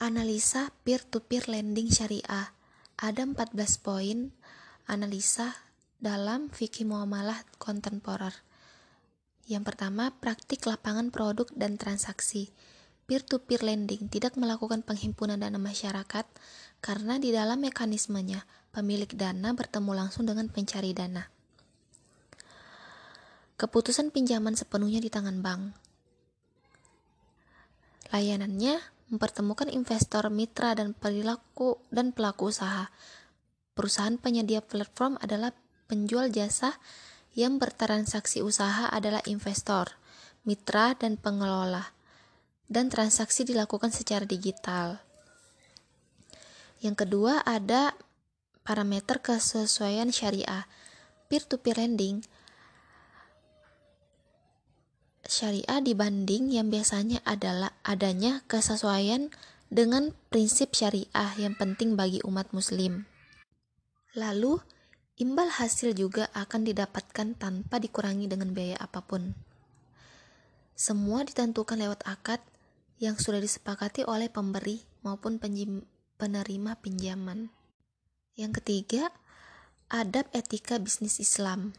Analisa peer-to-peer lending syariah. Ada 14 poin analisa dalam fikih muamalah kontemporer. Yang pertama, praktik lapangan produk dan transaksi. Peer-to-peer lending tidak melakukan penghimpunan dana masyarakat karena di dalam mekanismenya, pemilik dana bertemu langsung dengan pencari dana. Keputusan pinjaman sepenuhnya di tangan bank. Layanannya mempertemukan investor, mitra, dan perilaku dan pelaku usaha. Perusahaan penyedia platform adalah penjual jasa yang bertransaksi usaha adalah investor, mitra, dan pengelola. Dan transaksi dilakukan secara digital. Yang kedua ada parameter kesesuaian syariah. Peer-to-peer lending syariah dibanding yang biasanya adalah adanya kesesuaian dengan prinsip syariah yang penting bagi umat muslim. Lalu, imbal hasil juga akan didapatkan tanpa dikurangi dengan biaya apa pun. Semua ditentukan lewat akad yang sudah disepakati oleh pemberi maupun penerima pinjaman. Yang ketiga, adab etika bisnis Islam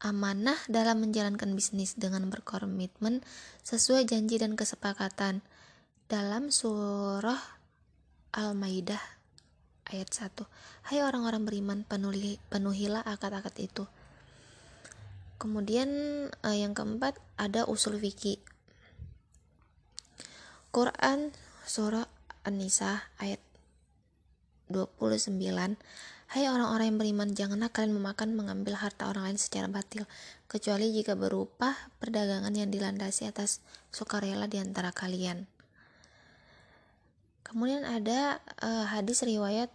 amanah dalam menjalankan bisnis dengan berkomitmen sesuai janji dan kesepakatan. Dalam surah Al-Maidah ayat 1 Hai orang-orang beriman penuhi, penuhilah akad-akad itu. Kemudian eh, yang keempat ada usul fikih. Quran surah An-Nisa ayat 29 Hai orang-orang yang beriman, janganlah kalian memakan mengambil harta orang lain secara batil, kecuali jika berupa perdagangan yang dilandasi atas sukarela di antara kalian. Kemudian ada uh, hadis riwayat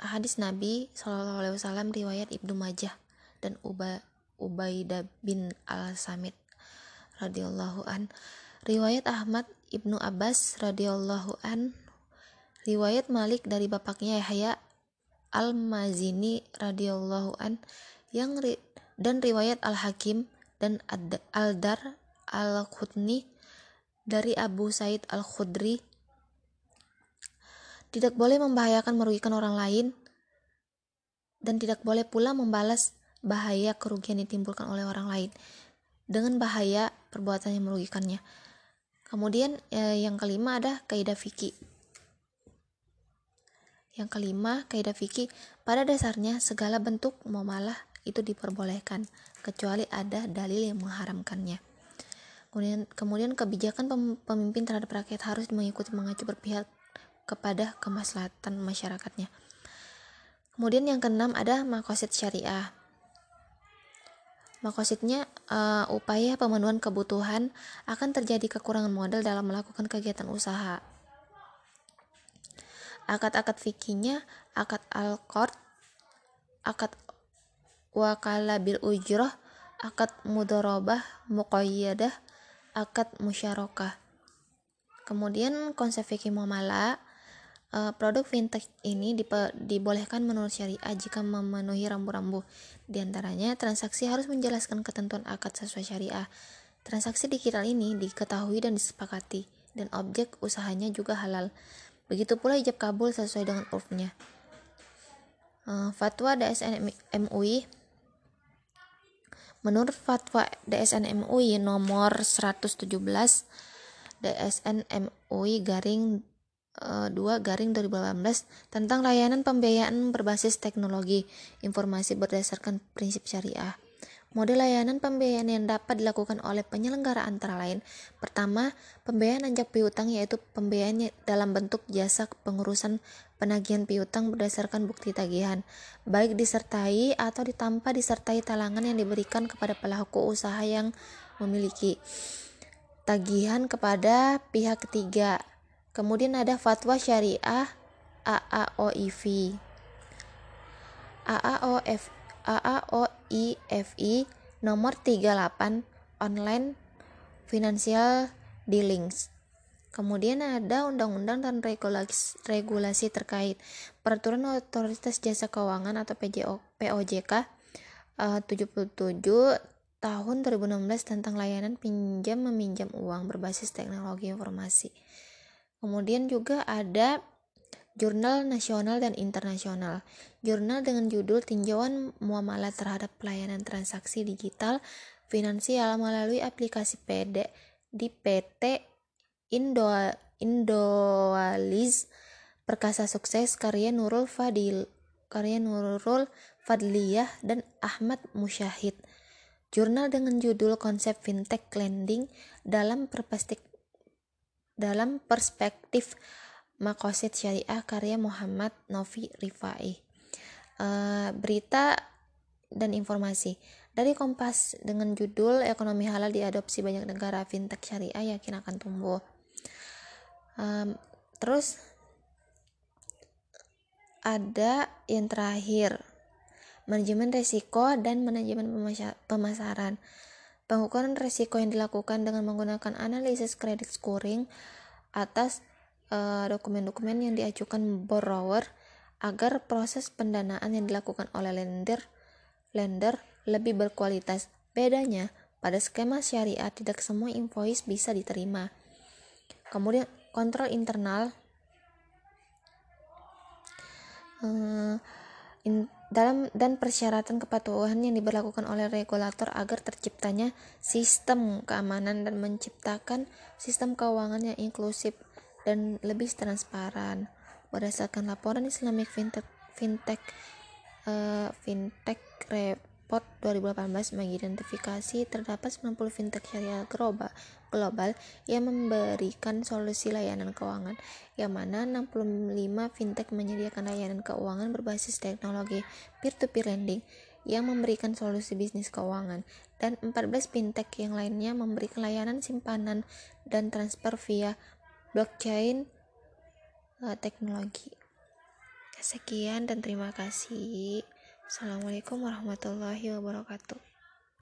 hadis Nabi Shallallahu Alaihi Wasallam riwayat Ibnu Majah dan Uba, Ubaidah bin Al Samit radhiyallahu an riwayat Ahmad Ibnu Abbas radhiyallahu an riwayat Malik dari bapaknya Yahya Al-Mazini radhiyallahu an yang ri dan riwayat Al-Hakim dan Al-Dar Al-Khudni dari Abu Said Al-Khudri tidak boleh membahayakan merugikan orang lain dan tidak boleh pula membalas bahaya kerugian ditimbulkan oleh orang lain dengan bahaya perbuatan yang merugikannya. Kemudian eh, yang kelima ada kaidah fikih. Yang kelima, kaidah fikih pada dasarnya segala bentuk muamalah itu diperbolehkan kecuali ada dalil yang mengharamkannya. Kemudian, kemudian kebijakan pemimpin terhadap rakyat harus mengikuti mengacu berpihak kepada kemaslahatan masyarakatnya. Kemudian yang keenam ada makosid syariah. Makosidnya uh, upaya pemenuhan kebutuhan akan terjadi kekurangan modal dalam melakukan kegiatan usaha akad-akad fikihnya akad al-qard akad wakala bil ujroh akad mudorobah muqayyadah akad musyarakah. Kemudian konsep fikih muamalah uh, produk fintech ini dipe, dibolehkan menurut syariah jika memenuhi rambu-rambu. Di antaranya transaksi harus menjelaskan ketentuan akad sesuai syariah. Transaksi digital ini diketahui dan disepakati dan objek usahanya juga halal Begitu pula hijab kabul sesuai dengan urfnya. Uh, fatwa DSN MUI Menurut fatwa DSN MUI nomor 117 DSN MUI garing uh, 2 garing 2018 tentang layanan pembiayaan berbasis teknologi informasi berdasarkan prinsip syariah. Model layanan pembiayaan yang dapat dilakukan oleh penyelenggara antara lain. Pertama, pembiayaan anjak piutang yaitu pembiayaan dalam bentuk jasa pengurusan penagihan piutang berdasarkan bukti tagihan. Baik disertai atau ditanpa disertai talangan yang diberikan kepada pelaku usaha yang memiliki tagihan kepada pihak ketiga. Kemudian ada fatwa syariah AAOIV AAOF AAOIFI nomor 38 online financial dealings. Kemudian ada undang-undang dan regulasi, terkait peraturan otoritas jasa keuangan atau POJK uh, 77 tahun 2016 tentang layanan pinjam meminjam uang berbasis teknologi informasi. Kemudian juga ada jurnal nasional dan internasional. Jurnal dengan judul Tinjauan Muamalah terhadap Pelayanan Transaksi Digital Finansial melalui aplikasi PD di PT Indo Indoalis Perkasa Sukses karya Nurul Fadil karya Nurul Fadliyah dan Ahmad Musyahid. Jurnal dengan judul Konsep Fintech Lending dalam perspektif dalam perspektif Makosid Syariah karya Muhammad Novi Rifai. Uh, berita dan informasi dari Kompas dengan judul Ekonomi Halal diadopsi banyak negara fintech syariah yakin akan tumbuh. Um, terus ada yang terakhir manajemen resiko dan manajemen pemasaran. Pengukuran risiko yang dilakukan dengan menggunakan analisis credit scoring atas dokumen-dokumen uh, yang diajukan borrower agar proses pendanaan yang dilakukan oleh lender lender lebih berkualitas. Bedanya, pada skema syariah tidak semua invoice bisa diterima. Kemudian kontrol internal uh, in, dalam dan persyaratan kepatuhan yang diberlakukan oleh regulator agar terciptanya sistem keamanan dan menciptakan sistem keuangan yang inklusif dan lebih transparan. Berdasarkan laporan Islamic Fintech Fintech uh, Fintech Report 2018 mengidentifikasi terdapat 90 fintech syariah global global yang memberikan solusi layanan keuangan, yang mana 65 fintech menyediakan layanan keuangan berbasis teknologi peer-to-peer lending yang memberikan solusi bisnis keuangan, dan 14 fintech yang lainnya memberikan layanan simpanan dan transfer via blockchain uh, teknologi. Sekian dan terima kasih. Assalamualaikum warahmatullahi wabarakatuh.